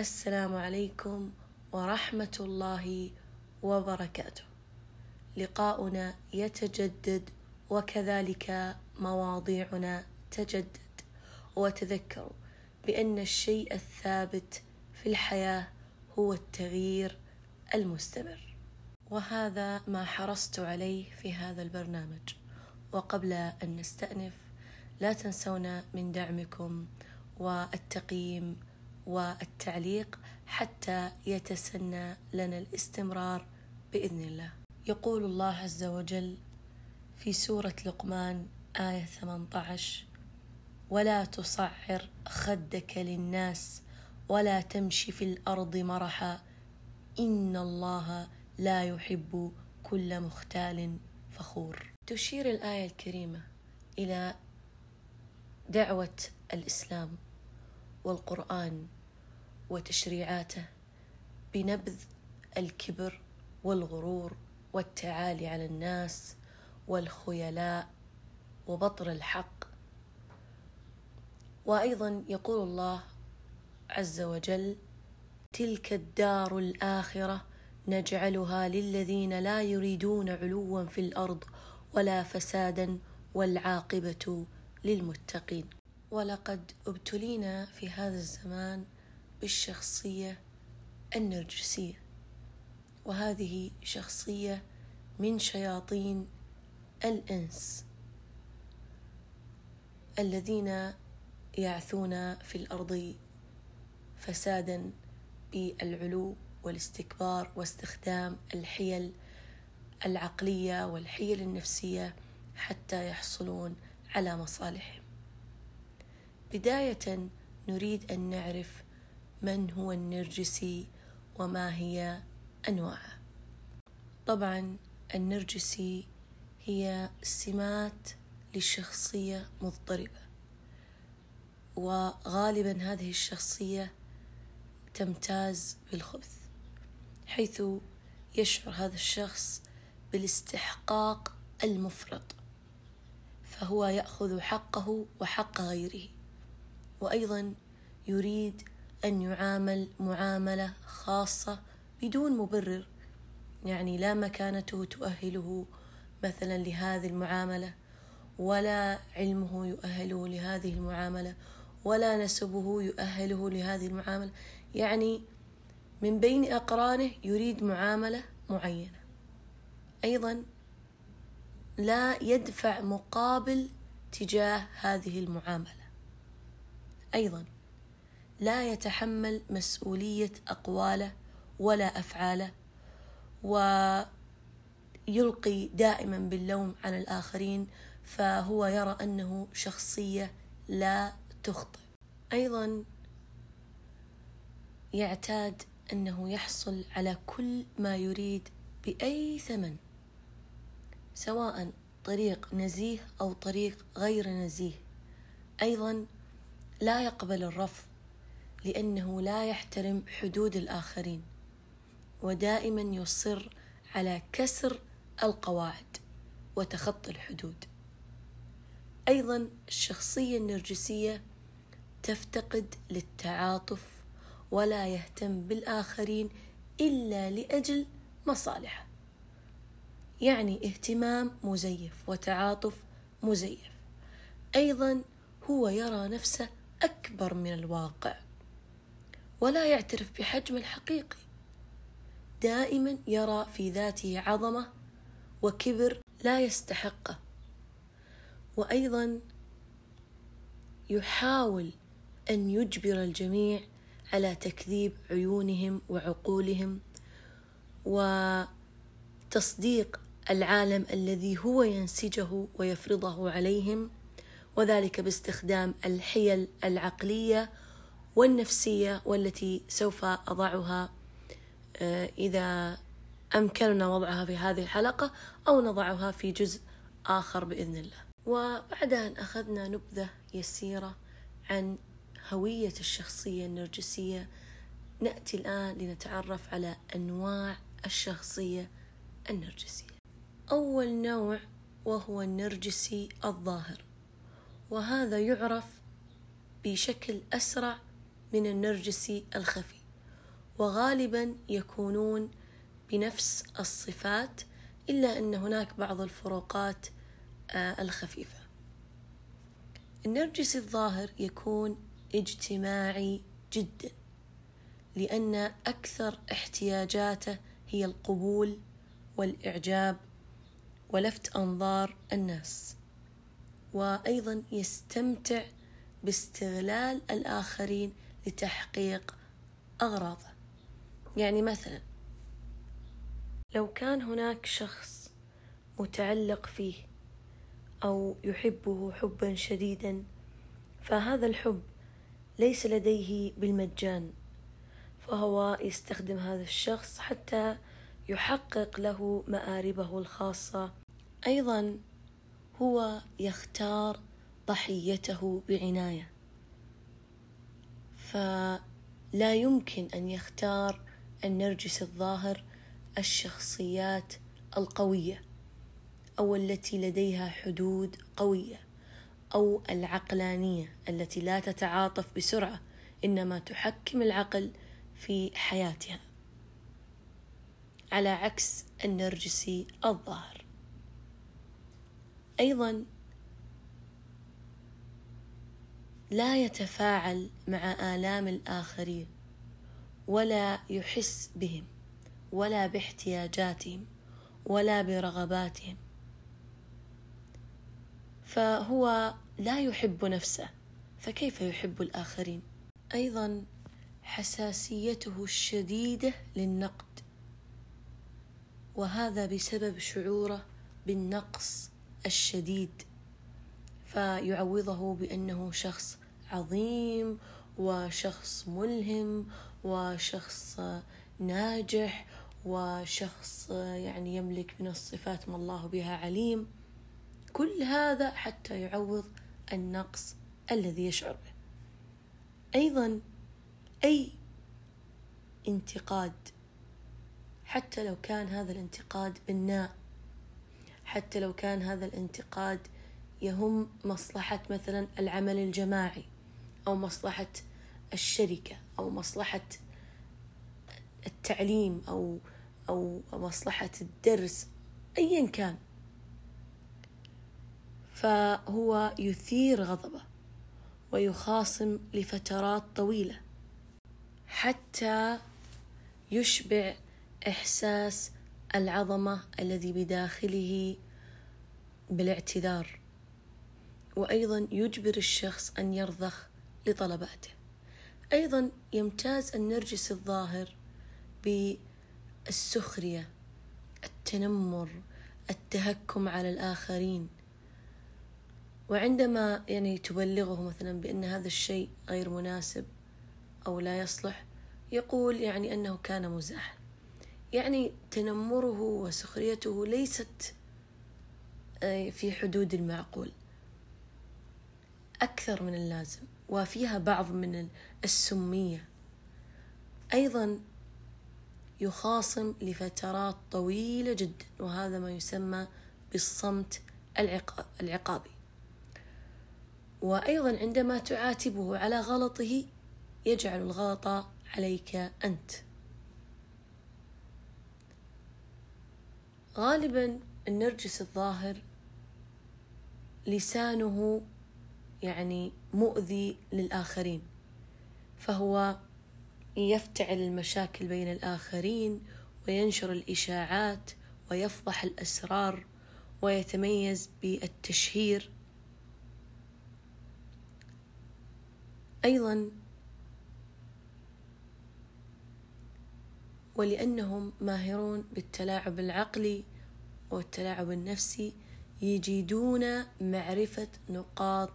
السلام عليكم ورحمة الله وبركاته. لقاؤنا يتجدد وكذلك مواضيعنا تجدد وتذكروا بأن الشيء الثابت في الحياة هو التغيير المستمر. وهذا ما حرصت عليه في هذا البرنامج. وقبل أن نستأنف لا تنسونا من دعمكم والتقييم والتعليق حتى يتسنى لنا الاستمرار بإذن الله. يقول الله عز وجل في سورة لقمان آية 18 ولا تصعر خدك للناس ولا تمشي في الأرض مرحا إن الله لا يحب كل مختال فخور. تشير الآية الكريمة إلى دعوة الإسلام والقرآن وتشريعاته بنبذ الكبر والغرور والتعالي على الناس والخيلاء وبطر الحق. وأيضا يقول الله عز وجل تلك الدار الآخرة نجعلها للذين لا يريدون علوا في الأرض ولا فسادا والعاقبة للمتقين. ولقد ابتلينا في هذا الزمان بالشخصية النرجسية وهذه شخصية من شياطين الإنس الذين يعثون في الأرض فسادا بالعلو والاستكبار واستخدام الحيل العقلية والحيل النفسية حتى يحصلون على مصالحهم. بداية نريد أن نعرف من هو النرجسي وما هي أنواعه. طبعا النرجسي هي سمات للشخصيه مضطربة وغالبا هذه الشخصية تمتاز بالخبث حيث يشعر هذا الشخص بالاستحقاق المفرط فهو يأخذ حقه وحق غيره. وأيضا يريد أن يعامل معاملة خاصة بدون مبرر يعني لا مكانته تؤهله مثلا لهذه المعاملة ولا علمه يؤهله لهذه المعاملة ولا نسبه يؤهله لهذه المعاملة. يعني من بين أقرانه يريد معاملة معينة. أيضا لا يدفع مقابل تجاه هذه المعاملة. أيضا لا يتحمل مسؤولية أقواله ولا أفعاله ويلقي دائما باللوم على الآخرين فهو يرى أنه شخصية لا تخطئ. أيضا يعتاد أنه يحصل على كل ما يريد بأي ثمن سواء طريق نزيه أو طريق غير نزيه. أيضا لا يقبل الرفض لأنه لا يحترم حدود الآخرين ودائما يصر على كسر القواعد وتخطي الحدود. أيضا الشخصية النرجسية تفتقد للتعاطف ولا يهتم بالآخرين إلا لأجل مصالحه. يعني اهتمام مزيف وتعاطف مزيف. أيضا هو يرى نفسه أكبر من الواقع ولا يعترف بحجم الحقيقي. دائما يرى في ذاته عظمة وكبر لا يستحقه. وأيضا يحاول أن يجبر الجميع على تكذيب عيونهم وعقولهم وتصديق العالم الذي هو ينسجه ويفرضه عليهم. وذلك باستخدام الحيل العقلية والنفسية والتي سوف أضعها آه، إذا أمكننا وضعها في هذه الحلقة أو نضعها في جزء آخر بإذن الله. وبعد أن أخذنا نبذة يسيرة عن هوية الشخصية النرجسية نأتي الآن لنتعرف على أنواع الشخصية النرجسية. أول نوع وهو النرجسي الظاهر. وهذا يعرف بشكل أسرع من النرجسي الخفي. وغالبا يكونون بنفس الصفات إلا أن هناك بعض الفروقات آه، الخفيفة. النرجسي الظاهر يكون اجتماعي جدا لأن أكثر احتياجاته هي القبول والإعجاب ولفت أنظار الناس. وأيضا يستمتع باستغلال الآخرين لتحقيق أغراضه. يعني مثلا لو كان هناك شخص متعلق فيه أو يحبه حبا شديدا فهذا الحب ليس لديه بالمجان فهو يستخدم هذا الشخص حتى يحقق له مآربه الخاصة. أيضا هو يختار ضحيته بعناية. فلا يمكن أن يختار النرجس الظاهر الشخصيات القوية أو التي لديها حدود قوية أو العقلانية التي لا تتعاطف بسرعة إنما تحكم العقل في حياتها. على عكس النرجسي الظاهر. أيضا لا يتفاعل مع آلام الآخرين ولا يحس بهم ولا باحتياجاتهم ولا برغباتهم. فهو لا يحب نفسه فكيف يحب الآخرين؟ أيضا حساسيته الشديدة للنقد وهذا بسبب شعوره بالنقص الشديد فيعوضه بأنه شخص عظيم وشخص ملهم وشخص ناجح وشخص يعني يملك من الصفات ما الله بها عليم. كل هذا حتى يعوض النقص الذي يشعر به. أيضا أي انتقاد حتى لو كان هذا الانتقاد بناء حتى لو كان هذا الانتقاد يهم مصلحة مثلا العمل الجماعي أو مصلحة الشركة أو مصلحة التعليم أو أو مصلحة الدرس أيا كان. فهو يثير غضبه ويخاصم لفترات طويلة حتى يشبع إحساس العظمة الذي بداخله بالاعتذار وأيضا يجبر الشخص أن يرضخ لطلباته. أيضا يمتاز النرجس الظاهر بالسخرية التنمر التهكم على الآخرين. وعندما يعني تبلغه مثلا بأن هذا الشيء غير مناسب أو لا يصلح يقول يعني أنه كان مزاحا. يعني تنمره وسخريته ليست آه، في حدود المعقول. أكثر من اللازم وفيها بعض من السمية. أيضا يخاصم لفترات طويلة جدا وهذا ما يسمى بالصمت العقابي. وأيضا عندما تعاتبه على غلطه يجعل الغلط عليك أنت. غالبا النرجس الظاهر لسانه يعني مؤذي للآخرين فهو يفتعل المشاكل بين الآخرين وينشر الإشاعات ويفضح الأسرار ويتميز بالتشهير. أيضا ولأنهم ماهرون بالتلاعب العقلي والتلاعب النفسي يجيدون معرفة نقاط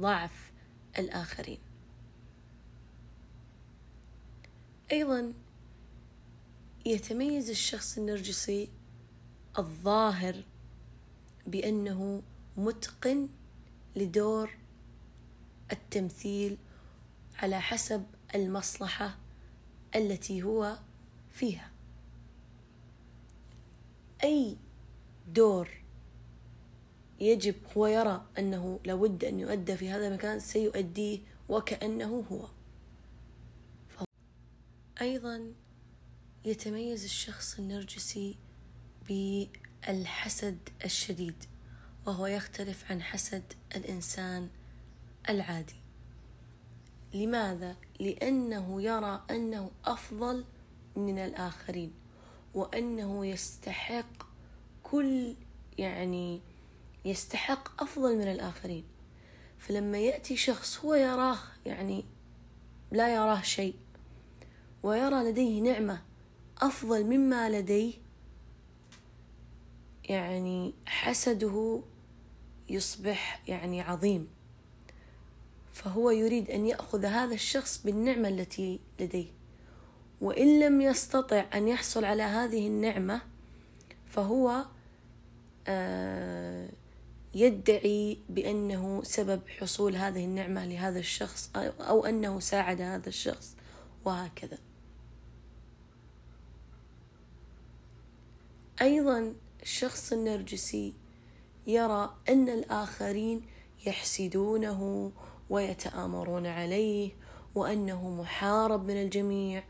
ضعف الآخرين. أيضا يتميز الشخص النرجسي الظاهر بأنه متقن لدور التمثيل على حسب المصلحة التي هو فيها. أي دور يجب هو يرى أنه لابد أن يؤدى في هذا المكان سيؤديه وكأنه هو. أيضا يتميز الشخص النرجسي بالحسد الشديد وهو يختلف عن حسد الإنسان العادي. لماذا؟ لأنه يرى أنه أفضل من الآخرين وأنه يستحق كل يعني يستحق أفضل من الآخرين. فلما يأتي شخص هو يراه يعني لا يراه شيء ويرى لديه نعمة أفضل مما لديه يعني حسده يصبح يعني عظيم. فهو يريد أن يأخذ هذا الشخص بالنعمة التي لديه. وإن لم يستطع أن يحصل على هذه النعمة فهو آه، يدعي بأنه سبب حصول هذه النعمة لهذا الشخص أو أنه ساعد هذا الشخص وهكذا. أيضا الشخص النرجسي يرى أن الآخرين يحسدونه ويتآمرون عليه وأنه محارب من الجميع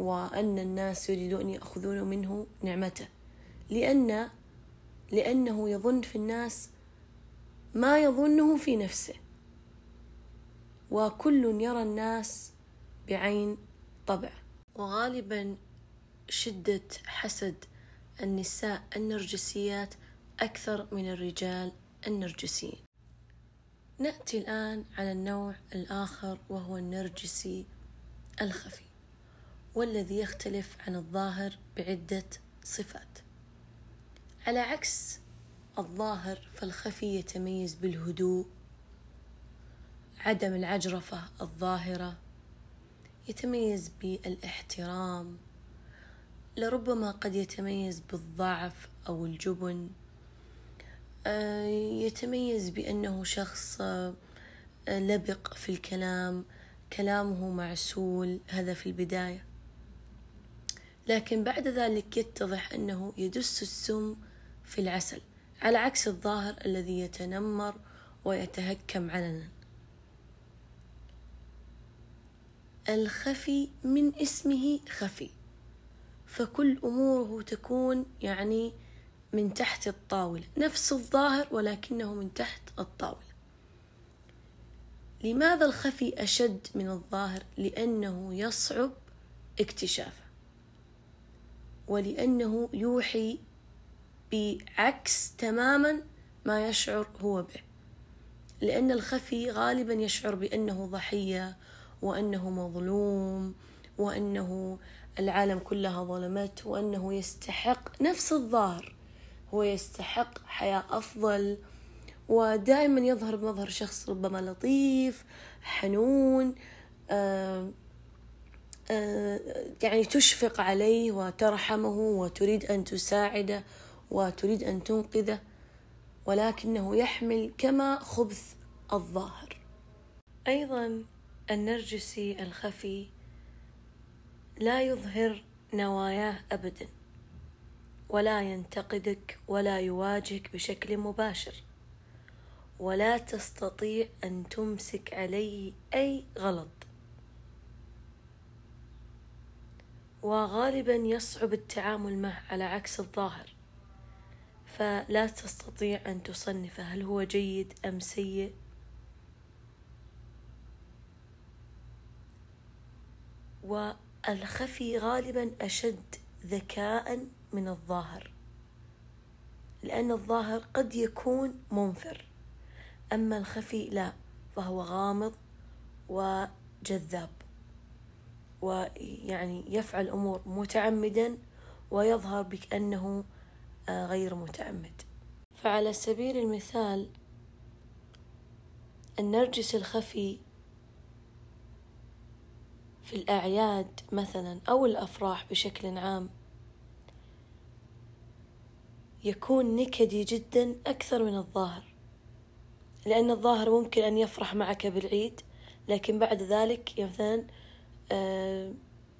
وأن الناس يريدون يأخذون منه نعمته. لأن لأنه يظن في الناس ما يظنه في نفسه. وكل يرى الناس بعين طبع. وغالبا شدة حسد النساء النرجسيات أكثر من الرجال النرجسيين. نأتي الآن على النوع الآخر وهو النرجسي الخفي. والذي يختلف عن الظاهر بعدة صفات. على عكس الظاهر فالخفي يتميز بالهدوء عدم العجرفة الظاهرة يتميز بالإحترام لربما قد يتميز بالضعف أو الجبن آه، يتميز بأنه شخص آه، لبق في الكلام كلامه معسول هذا في البداية. لكن بعد ذلك يتضح أنه يدس السم في العسل على عكس الظاهر الذي يتنمر ويتهكم علنا. الخفي من اسمه خفي فكل أموره تكون يعني من تحت الطاولة نفس الظاهر ولكنه من تحت الطاولة. لماذا الخفي أشد من الظاهر؟ لأنه يصعب اكتشافه. ولأنه يوحي بعكس تماما ما يشعر هو به. لأن الخفي غالبا يشعر بأنه ضحية وأنه مظلوم وأنه العالم كلها ظلمت وأنه يستحق نفس الظاهر. هو يستحق حياة أفضل ودائما يظهر بمظهر شخص ربما لطيف حنون آه يعني تشفق عليه وترحمه وتريد أن تساعده وتريد أن تنقذه ولكنه يحمل كما خبث الظاهر. أيضا النرجسي الخفي لا يظهر نواياه أبدا ولا ينتقدك ولا يواجهك بشكل مباشر ولا تستطيع أن تمسك عليه أي غلط. وغالبا يصعب التعامل معه على عكس الظاهر. فلا تستطيع أن تصنفه هل هو جيد أم سيء. والخفي غالبا أشد ذكاء من الظاهر لأن الظاهر قد يكون منفر. أما الخفي لا فهو غامض وجذاب. ويعني يفعل أمور متعمدا ويظهر بكأنه غير متعمد. فعلى سبيل المثال النرجس الخفي في الأعياد مثلا أو الأفراح بشكل عام يكون نكدي جدا أكثر من الظاهر لأن الظاهر ممكن أن يفرح معك بالعيد لكن بعد ذلك مثلا آه،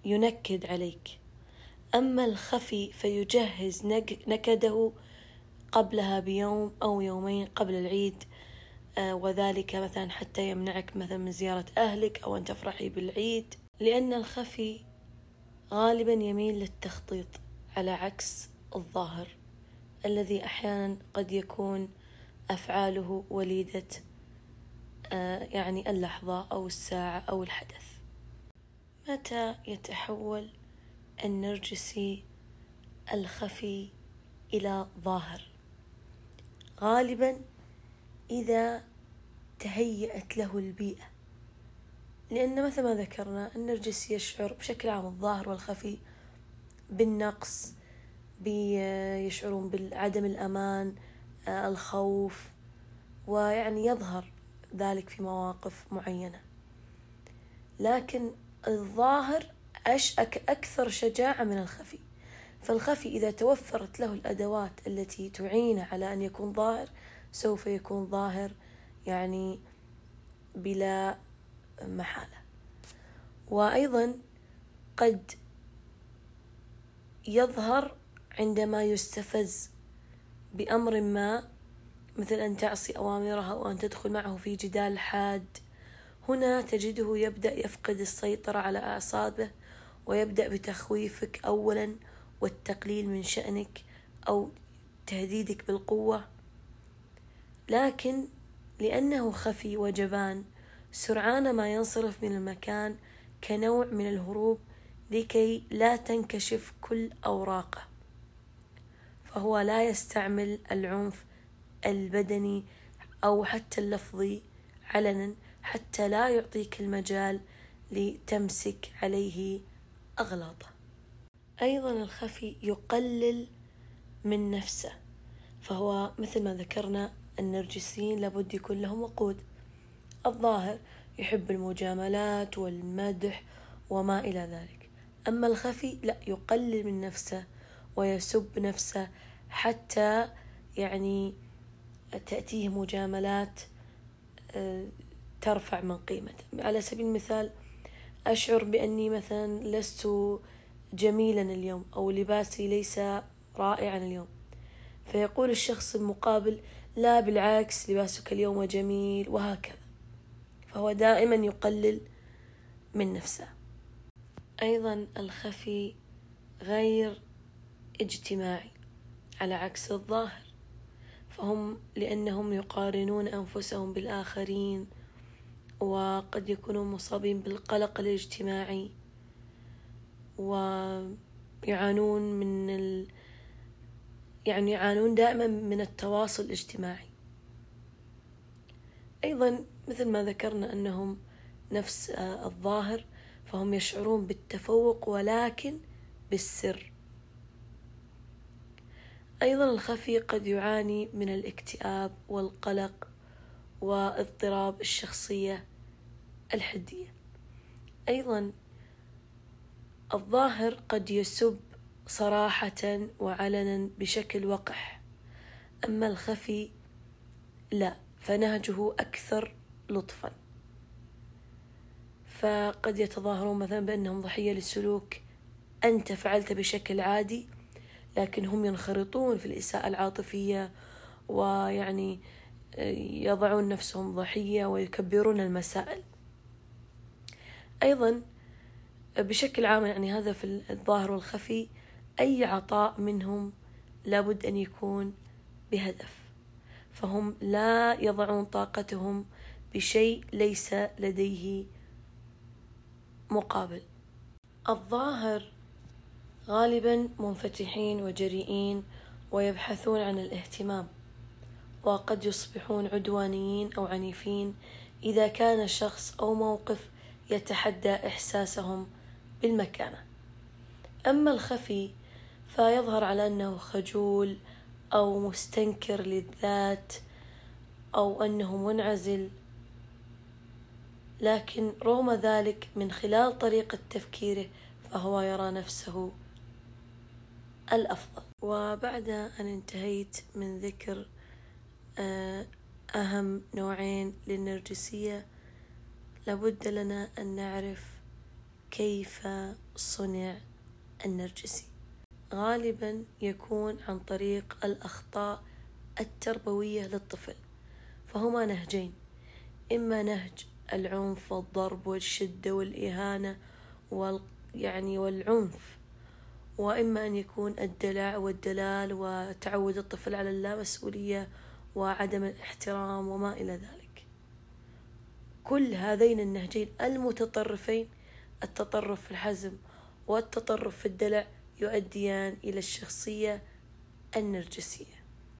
ينكد عليك. أما الخفي فيجهز نكده قبلها بيوم أو يومين قبل العيد آه، وذلك مثلا حتى يمنعك مثلا من زيارة أهلك أو أن تفرحي بالعيد. لأن الخفي غالبا يميل للتخطيط على عكس الظاهر الذي أحيانا قد يكون أفعاله وليدة آه، يعني اللحظة أو الساعة أو الحدث. متى يتحول النرجسي الخفي إلى ظاهر؟ غالبا إذا تهيأت له البيئة. لأن مثل ما ذكرنا النرجسي يشعر بشكل عام الظاهر والخفي بالنقص بيشعرون بعدم الأمان آه، الخوف ويعني يظهر ذلك في مواقف معينة. لكن الظاهر أش أكثر شجاعة من الخفي. فالخفي إذا توفرت له الأدوات التي تعينه على أن يكون ظاهر سوف يكون ظاهر يعني بلا محالة. وأيضا قد يظهر عندما يستفز بأمر ما مثل أن تعصي أوامره أو أن تدخل معه في جدال حاد. هنا تجده يبدأ يفقد السيطرة على أعصابه ويبدأ بتخويفك أولا والتقليل من شأنك أو تهديدك بالقوة. لكن لأنه خفي وجبان سرعان ما ينصرف من المكان كنوع من الهروب لكي لا تنكشف كل أوراقه. فهو لا يستعمل العنف البدني أو حتى اللفظي علنا حتى لا يعطيك المجال لتمسك عليه أغلاطه. أيضا الخفي يقلل من نفسه فهو مثل ما ذكرنا النرجسيين لابد يكون لهم وقود. الظاهر يحب المجاملات والمدح وما إلى ذلك. أما الخفي لا يقلل من نفسه ويسب نفسه حتى يعني تأتيه مجاملات آه، ترفع من قيمته على سبيل المثال أشعر بأني مثلا لست جميلا اليوم أو لباسي ليس رائعا اليوم. فيقول الشخص المقابل لا بالعكس لباسك اليوم جميل. وهكذا. فهو دائما يقلل من نفسه. أيضا الخفي غير اجتماعي على عكس الظاهر. فهم لأنهم يقارنون أنفسهم بالآخرين وقد يكونوا مصابين بالقلق الاجتماعي ويعانون من ال... يعني يعانون دائما من التواصل الاجتماعي. أيضا مثل ما ذكرنا أنهم نفس آه، الظاهر فهم يشعرون بالتفوق ولكن بالسر. أيضا الخفي قد يعاني من الاكتئاب والقلق واضطراب الشخصية الحدية. أيضا الظاهر قد يسب صراحة وعلنا بشكل وقح أما الخفي لا فنهجه أكثر لطفا. فقد يتظاهرون مثلا بأنهم ضحية للسلوك أنت فعلت بشكل عادي لكن هم ينخرطون في الإساءة العاطفية ويعني يضعون نفسهم ضحية ويكبرون المسائل. أيضا بشكل عام يعني هذا في الظاهر والخفي أي عطاء منهم لابد أن يكون بهدف. فهم لا يضعون طاقتهم بشيء ليس لديه مقابل. الظاهر غالبا منفتحين وجريئين ويبحثون عن الاهتمام وقد يصبحون عدوانيين أو عنيفين إذا كان شخص أو موقف يتحدى إحساسهم بالمكانة. أما الخفي فيظهر على أنه خجول أو مستنكر للذات أو أنه منعزل. لكن رغم ذلك من خلال طريقة تفكيره فهو يرى نفسه الأفضل. وبعد أن انتهيت من ذكر آه، أهم نوعين للنرجسية لابد لنا أن نعرف كيف صنع النرجسي. غالبا يكون عن طريق الأخطاء التربوية للطفل فهما نهجين. إما نهج العنف والضرب والشدة والإهانة يعني والعنف وإما أن يكون الدلع والدلال وتعود الطفل على اللامسؤولية وعدم الاحترام وما إلى ذلك. كل هذين النهجين المتطرفين التطرف في الحزم والتطرف في الدلع يؤديان إلى الشخصية النرجسية.